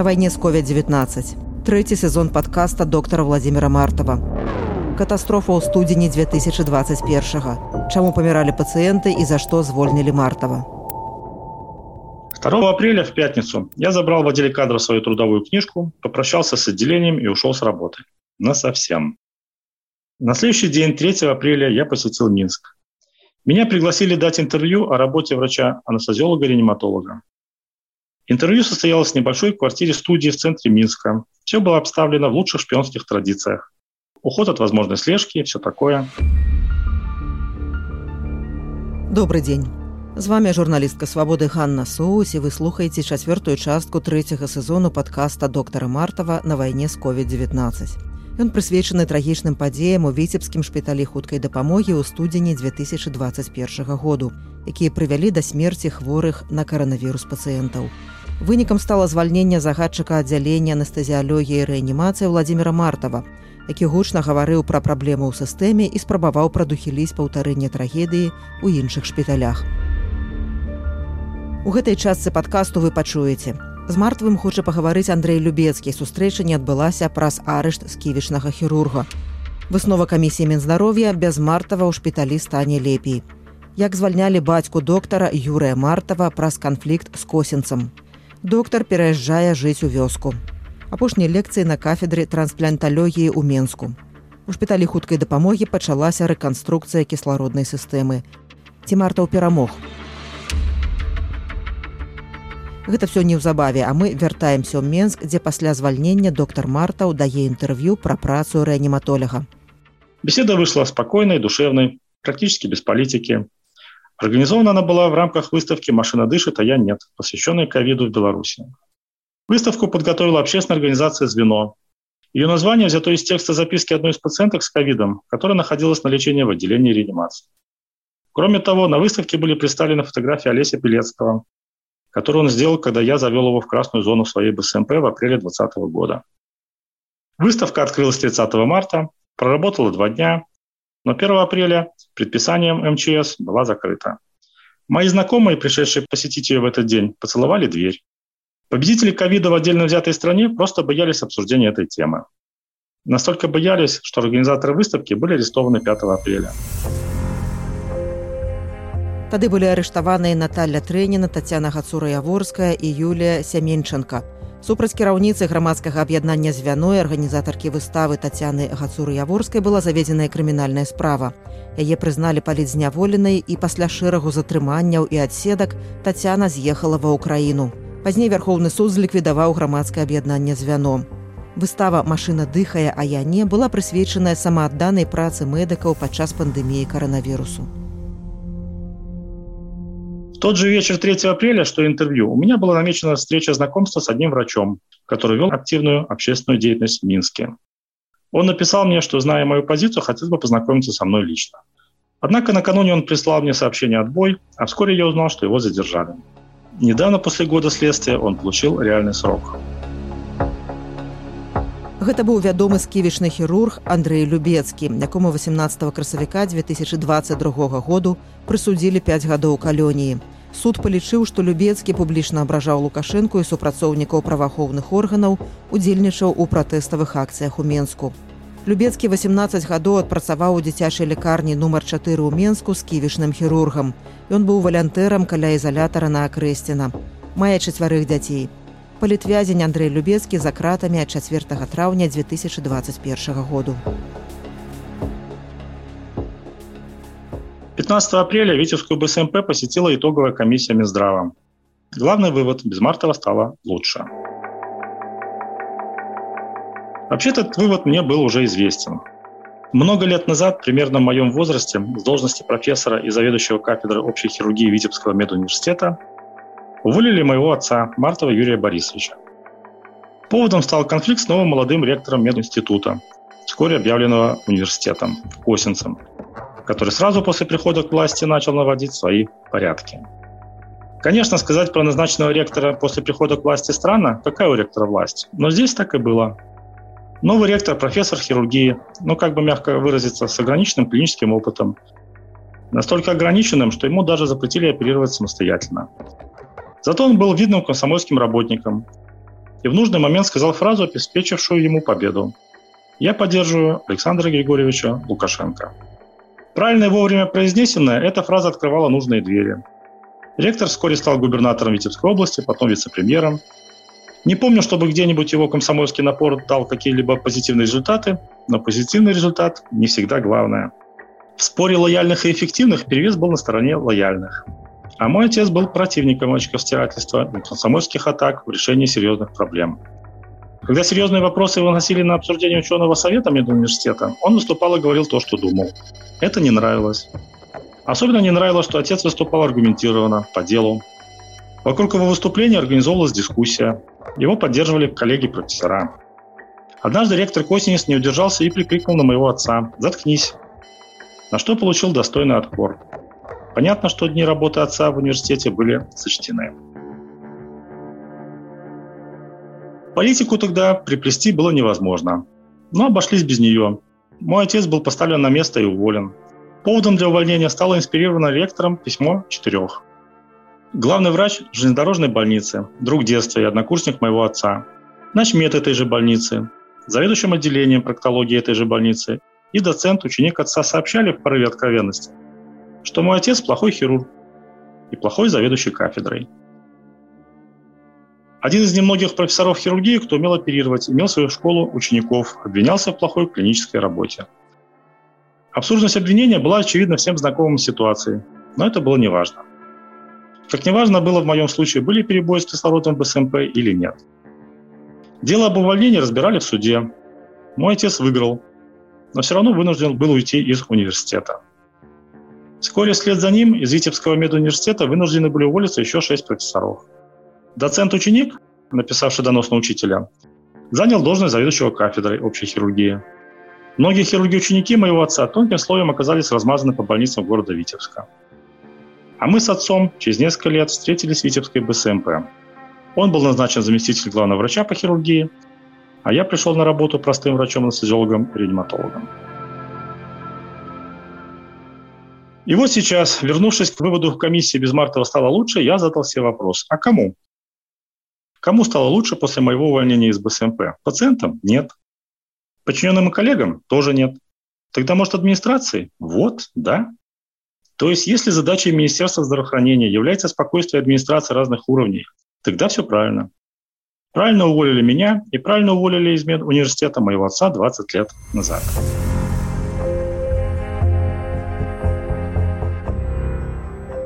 На вайне з COVID-19. Трэці сезон падкаста доктара Владзіміра Мартава. Катастрофа ў студзені 2021. Чаму паміралі пацыенты і за што звольнілі Мартава. 2 апреля в пятницу я забрал в отделе кадров свою трудовую книжку, попрощался с отделением и ушел с работы. Насовсем. На следующий день, 3 апреля, я посетил Минск. Меня пригласили дать интервью о работе врача-анестезиолога-реаниматолога. Интервью состоялось в небольшой квартире-студии в центре Минска. Все было обставлено в лучших шпионских традициях. Уход от возможной слежки и все такое. Добрый день. З вами журналістка свабоды Ханна Соус вы слухаеце чацвёртую частку трэцяга сезону падкаста доктара Мартава на вайне з COVID-19. Ён прысвечаны трагічным падзеям у віцебскім шпіталі хуткай дапамогі ў студзені 2021 году, якія прывялі да смерці хворых на каранавірус пацыентаў. Вынікам стала звальнення загадчыка аддзялення анестэзіялогіі рэанімацыі Владзіміра Мартава, які гучна гаварыў пра праблемы ў сістэме і спрабаваў прадухіліць паўтарэнне трагедыі ў іншых шпіталях. У гэтай частцы падкасту вы пачуеце. З мартвым хоча пагаварыць Андрэй Любецкі. Сустрэча не адбылася праз арышт з ківішнага хірурга. Выснова камісіі Мінздароўя без мартава ў шпіталі стане лепей. Як звальнялі бацьку доктара Юрыя Мартава праз канфлікт з косінцам. Доктар пераязджае жыць у вёску. Апошняй лекцыі на кафедры транспланталогіі ў Менску. У шпіталі хуткай дапамогі пачалася рэканструкцыя кіслароднай сістэмы. Ці мартаў перамог. Гэта все неўзабаве, а мы вяртаемся ў Менск, дзе пасля звальнення доктар Мартаў дае интервью пра працу рэаніматолага. Беседа вышла спокойной, душевной, практически без политики. Организована она была в рамках выставки «Машина дышит, а я нет», посвященной ковиду в Беларуси. Выставку подготовила общественная организация «Звено». Ее название взято из текста записки одной из пациенток с ковидом, которая находилась на лечении в отделении реанимации. Кроме того, на выставке были представлены фотографии Олеся Белецкого, который он сделал, когда я завел его в красную зону своей БСМП в апреле 2020 года. Выставка открылась 30 марта, проработала два дня, но 1 апреля предписанием МЧС была закрыта. Мои знакомые, пришедшие посетить ее в этот день, поцеловали дверь. Победители ковида в отдельно взятой стране просто боялись обсуждения этой темы. Настолько боялись, что организаторы выставки были арестованы 5 апреля. Тады былі арыштаваныя Наталля Трэніна, Тацяна Гацура-Яворская і Юлія Сяменчанка. Супраць кіраўніцы грамадскага аб'яднання звяной арганізатаркі выставы Тацяны Гацуры-Яворскай была заведзеная крымінальная справа. Яе прызналі палітзняволенай і пасля шэрагу затрыманняў і адседак Тацяна з'ехала ва ўкраіну. Пазней вярхоўны суд зліквідаваў грамадскае аб'яднанне звяно. Выстава машына дыхае, а я не была прысвечаная самаадданай працы медыкаў падчас пандэміі каранавірусу тот же вечер 3 апреля, что интервью, у меня была намечена встреча знакомства с одним врачом, который вел активную общественную деятельность в Минске. Он написал мне, что, зная мою позицию, хотел бы познакомиться со мной лично. Однако накануне он прислал мне сообщение «отбой», а вскоре я узнал, что его задержали. Недавно после года следствия он получил реальный срок. Гэта быў вядомы сківічны хірург Андрэй Любецкі, якому 18 красавіка 2022 году прысудзілі 5 гадоў калоніі. Суд палічыў, што Любецкі публічна абражаў лукашэнку і супрацоўнікаў праваахоўных органаў удзельнічаў у пратэставых акцыях у Менску. Любецкі 18 гадоў адпрацаваў у дзіцячай лекарні нумар 4 ў Менску з ківішным хірургам. Ён быў валянтэрам каля ізалятара на акрэсціна. Мае чацвярых дзяцей палітвязень Андрэй Любецкі за кратамі ад 4 траўня 2021 году. 15 апреля Витебскую БСМП посетила итоговая комиссия Минздрава. Главный вывод – без Мартова стало лучше. Вообще этот вывод мне был уже известен. Много лет назад, примерно в моем возрасте, с должности профессора и заведующего кафедры общей хирургии Витебского медуниверситета уволили моего отца, Мартова Юрия Борисовича. Поводом стал конфликт с новым молодым ректором мединститута, вскоре объявленного университетом, Косинцем, который сразу после прихода к власти начал наводить свои порядки. Конечно, сказать про назначенного ректора после прихода к власти странно, какая у ректора власть, но здесь так и было. Новый ректор – профессор хирургии, ну, как бы мягко выразиться, с ограниченным клиническим опытом. Настолько ограниченным, что ему даже запретили оперировать самостоятельно. Зато он был видным комсомольским работником и в нужный момент сказал фразу, обеспечившую ему победу. «Я поддерживаю Александра Григорьевича Лукашенко». Правильно и вовремя произнесенная, эта фраза открывала нужные двери. Ректор вскоре стал губернатором Витебской области, потом вице-премьером. Не помню, чтобы где-нибудь его комсомольский напор дал какие-либо позитивные результаты, но позитивный результат не всегда главное. В споре лояльных и эффективных перевес был на стороне лояльных. А мой отец был противником очковстирательства и комсомольских атак в решении серьезных проблем. Когда серьезные вопросы выносили на обсуждение ученого совета медуниверситета, он выступал и говорил то, что думал. Это не нравилось. Особенно не нравилось, что отец выступал аргументированно, по делу. Вокруг его выступления организовывалась дискуссия. Его поддерживали коллеги-профессора. Однажды ректор Косинец не удержался и прикрикнул на моего отца «Заткнись!», на что получил достойный отпор. Понятно, что дни работы отца в университете были сочтены. Политику тогда приплести было невозможно, но обошлись без нее. Мой отец был поставлен на место и уволен. Поводом для увольнения стало инспирировано ректором письмо четырех. Главный врач железнодорожной больницы, друг детства и однокурсник моего отца, начмед этой же больницы, заведующим отделением проктологии этой же больницы и доцент, ученик отца сообщали в порыве откровенности, что мой отец плохой хирург и плохой заведующий кафедрой – один из немногих профессоров хирургии, кто умел оперировать, имел свою школу учеников, обвинялся в плохой клинической работе. Абсурдность обвинения была очевидна всем знакомым ситуации, но это было неважно. Как неважно было в моем случае, были перебои с кислородом в СМП или нет. Дело об увольнении разбирали в суде. Мой отец выиграл, но все равно вынужден был уйти из университета. Вскоре вслед за ним из Витебского медуниверситета вынуждены были уволиться еще шесть профессоров – Доцент-ученик, написавший донос на учителя, занял должность заведующего кафедрой общей хирургии. Многие хирурги-ученики моего отца тонким слоем оказались размазаны по больницам города Витебска. А мы с отцом через несколько лет встретились в Витебской БСМП. Он был назначен заместитель главного врача по хирургии, а я пришел на работу простым врачом-анестезиологом и реаниматологом. И вот сейчас, вернувшись к выводу комиссии без Мартова стало лучше, я задал себе вопрос, а кому? Кому стало лучше после моего увольнения из БСМП? Пациентам? Нет. Подчиненным и коллегам? Тоже нет. Тогда, может, администрации? Вот, да. То есть, если задачей Министерства здравоохранения является спокойствие администрации разных уровней, тогда все правильно. Правильно уволили меня и правильно уволили из университета моего отца 20 лет назад.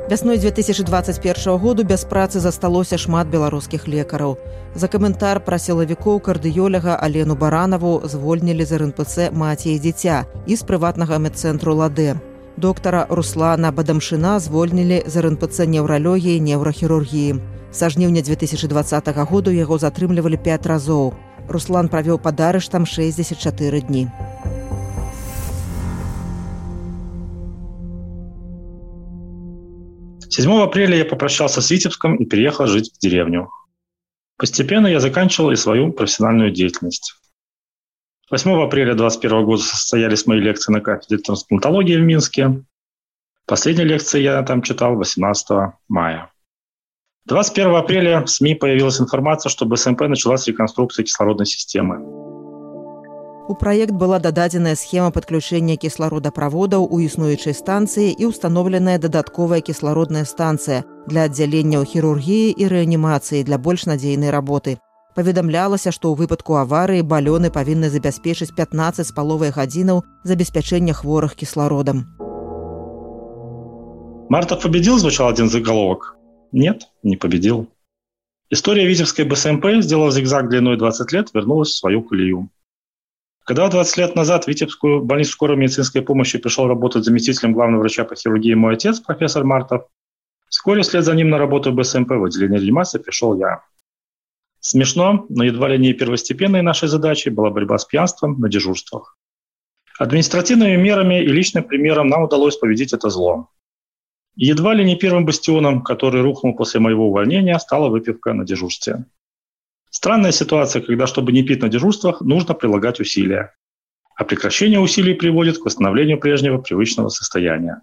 Вясной 2021 году без працы засталося шмат беларускіх лекараў. За каментар пра сілавікоў кардыёляга Алену Баранаву звольнілі з РНПЦ маці і дзіця і з прыватнага медцэнтру ладэ. Доктара Руслана Бадамшына звольнілі з РНПЦ неўралогіі неўрахірургіі. Са жніўня 2020 году яго затрымлівалі 5 разоў. Руслан правёў пад арыштам 64 дні. 7 апреля я попрощался с Витебском и переехал жить в деревню. Постепенно я заканчивал и свою профессиональную деятельность. 8 апреля 2021 года состоялись мои лекции на кафедре трансплантологии в Минске. Последняя лекция я там читал 18 мая. 21 апреля в СМИ появилась информация, что БСМП началась реконструкция кислородной системы. У праект была дададзеная схема падключэння кіслародаправодаў у існуючай станцыі і ўстаноўленая дадатковая кіслародная станцыя для аддзяленняў хірургіі і рэанімацыі для больш надзейнай работы. Паведамлялася, што ў выпадку аварыі балёны павінны забяспечыць 15 з паловай гадзінаў забеспячэння хворых кіслародам. Марта победил, звучал один заголовок. Нет, не победил. История Витебской БСМП, сделав зигзаг длиной 20 лет, вернулась в свою колею. Когда 20 лет назад в Витебскую больницу скорой медицинской помощи пришел работать заместителем главного врача по хирургии мой отец, профессор Мартов, вскоре вслед за ним на работу в БСМП в отделении реанимации пришел я. Смешно, но едва ли не первостепенной нашей задачей была борьба с пьянством на дежурствах. Административными мерами и личным примером нам удалось победить это зло. Едва ли не первым бастионом, который рухнул после моего увольнения, стала выпивка на дежурстве. Странная ситуация, когда, чтобы не пить на дежурствах, нужно прилагать усилия. А прекращение усилий приводит к восстановлению прежнего привычного состояния.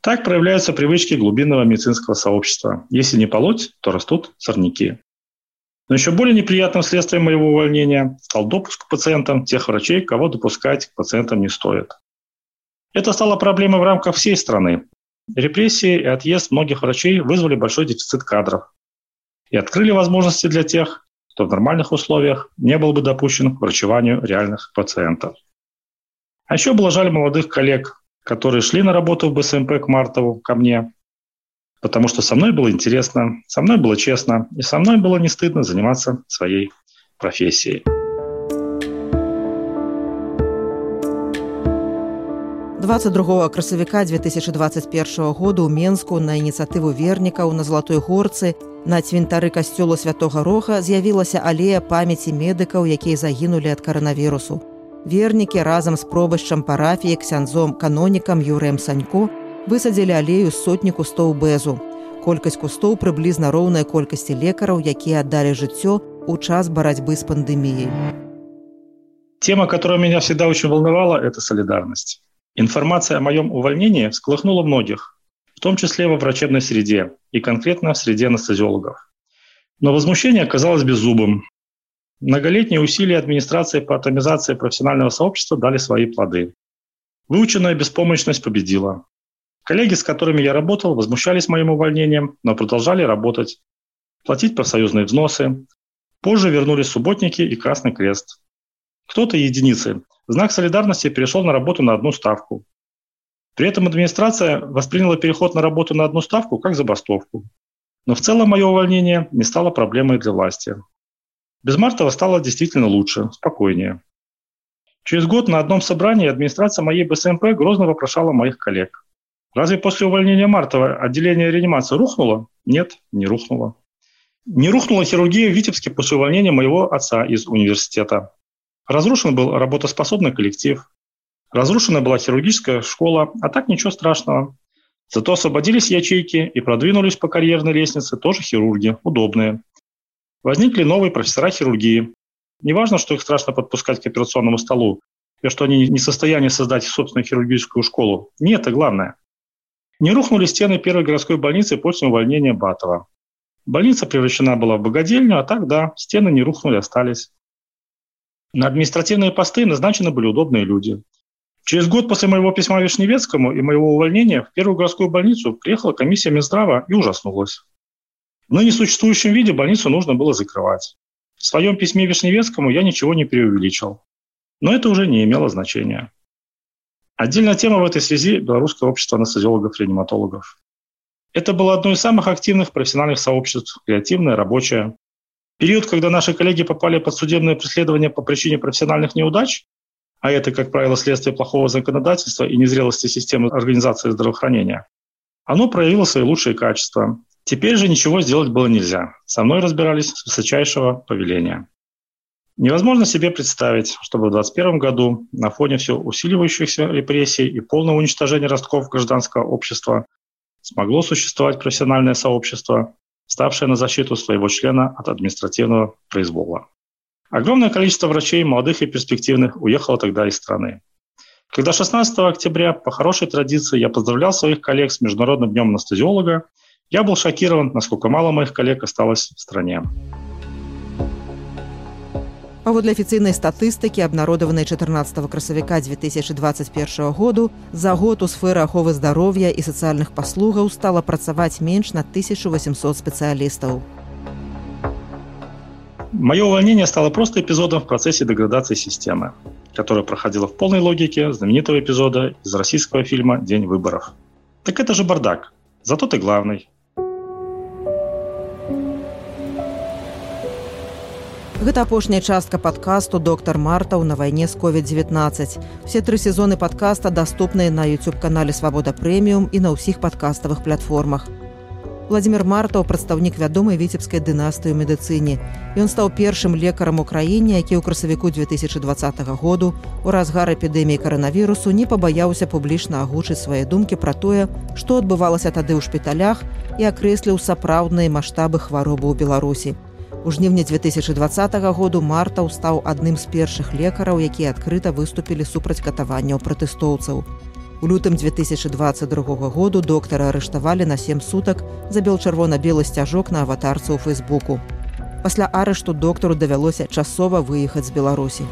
Так проявляются привычки глубинного медицинского сообщества. Если не полоть, то растут сорняки. Но еще более неприятным следствием моего увольнения стал допуск к пациентам тех врачей, кого допускать к пациентам не стоит. Это стало проблемой в рамках всей страны. Репрессии и отъезд многих врачей вызвали большой дефицит кадров и открыли возможности для тех, кто в нормальных условиях не был бы допущен к врачеванию реальных пациентов. А еще было жаль молодых коллег, которые шли на работу в БСМП к Мартову, ко мне, потому что со мной было интересно, со мной было честно, и со мной было не стыдно заниматься своей профессией. 22 красавіка 2021 году ў Менску на ініцыятыву вернікаў на залатой горцы на цвінтары касцёла святого рога з'явілася алея памяці медыкаў, якія загінулі ад каранавірусу. Вернікі разам з пробышчам парафіі ксяндзом канонікам Юрэм Санько высадзілі алею сотні кустоў бэзу. Колькасць кустоў прыблізна роўная колькасці лекараў, якія аддалі жыццё ў час барацьбы з пандэміяй. Тема, которая меня всегда очень волновала, это солидарность. Информация о моем увольнении всколыхнула многих, в том числе во врачебной среде и конкретно в среде анестезиологов. Но возмущение оказалось беззубым. Многолетние усилия администрации по атомизации профессионального сообщества дали свои плоды. Выученная беспомощность победила. Коллеги, с которыми я работал, возмущались моим увольнением, но продолжали работать, платить профсоюзные взносы. Позже вернулись субботники и Красный Крест. Кто-то единицы знак солидарности перешел на работу на одну ставку. При этом администрация восприняла переход на работу на одну ставку как забастовку. Но в целом мое увольнение не стало проблемой для власти. Без Мартова стало действительно лучше, спокойнее. Через год на одном собрании администрация моей БСМП грозно вопрошала моих коллег. Разве после увольнения Мартова отделение реанимации рухнуло? Нет, не рухнуло. Не рухнула хирургия в Витебске после увольнения моего отца из университета. Разрушен был работоспособный коллектив, разрушена была хирургическая школа, а так ничего страшного. Зато освободились ячейки и продвинулись по карьерной лестнице тоже хирурги, удобные. Возникли новые профессора хирургии. Неважно, что их страшно подпускать к операционному столу, и что они не в состоянии создать собственную хирургическую школу. Не это главное. Не рухнули стены первой городской больницы после увольнения Батова. Больница превращена была в богадельню, а так, да, стены не рухнули, остались. На административные посты назначены были удобные люди. Через год после моего письма Вишневецкому и моего увольнения в первую городскую больницу приехала комиссия Минздрава и ужаснулась. В ныне существующем виде больницу нужно было закрывать. В своем письме Вишневецкому я ничего не преувеличил. Но это уже не имело значения. Отдельная тема в этой связи – Белорусское общество анестезиологов-реаниматологов. Это было одно из самых активных профессиональных сообществ, креативное, рабочее. Период, когда наши коллеги попали под судебное преследование по причине профессиональных неудач, а это, как правило, следствие плохого законодательства и незрелости системы организации здравоохранения, оно проявило свои лучшие качества. Теперь же ничего сделать было нельзя. Со мной разбирались с высочайшего повеления. Невозможно себе представить, чтобы в 2021 году на фоне все усиливающихся репрессий и полного уничтожения ростков гражданского общества смогло существовать профессиональное сообщество, ставшая на защиту своего члена от административного произвола. Огромное количество врачей, молодых и перспективных, уехало тогда из страны. Когда 16 октября, по хорошей традиции, я поздравлял своих коллег с Международным днем анестезиолога, я был шокирован, насколько мало моих коллег осталось в стране. Паводле афіцыйнай статыстыкі абнародаванай 14 красавіка 2021 году за год у сферы аховы здароўя і сацыяльных паслугаў стала працаваць менш на 1800 спецыялістаў. Мое увольнение стало просто эпизодом в процессе деградации системы, которая проходила в полной логике знаменитого эпизода из российского фильма «День выборов». Так это же бардак. Зато ты главный. Гэта апошняя частка падкасту доктар Мартаў на вайне з COVID-19. Все тры сезоны падкаста даступныя на YouTube-канале Свабода прэміум і на ўсіх падкаставых платформах. Владзімир Мартаў прадстаўнік вядомай віцебскай дынастыі ў медыцыне. Ён стаў першым лекарам у краіне, які ў красавіку 2020 году у разгар эпідэміі каранавірусу не пабаяўся публічна агучыць свае думкі пра тое, што адбывалася тады ў шпіталях і акрэсліў сапраўдныя маштабы хваробы ў Беларусі. У жніўні 2020 году Мартаў стаў адным з першых лекараў, якія адкрыта выступілі супраць катаванняў пратэстоўцаў. У лютым 2022 году доктара арыштавалі на сем сутак за бел-чырвона-белы сцяжок на аватарцы ў фэйсбуку. Пасля арышту доктару давялося часова выехаць з Беларусі.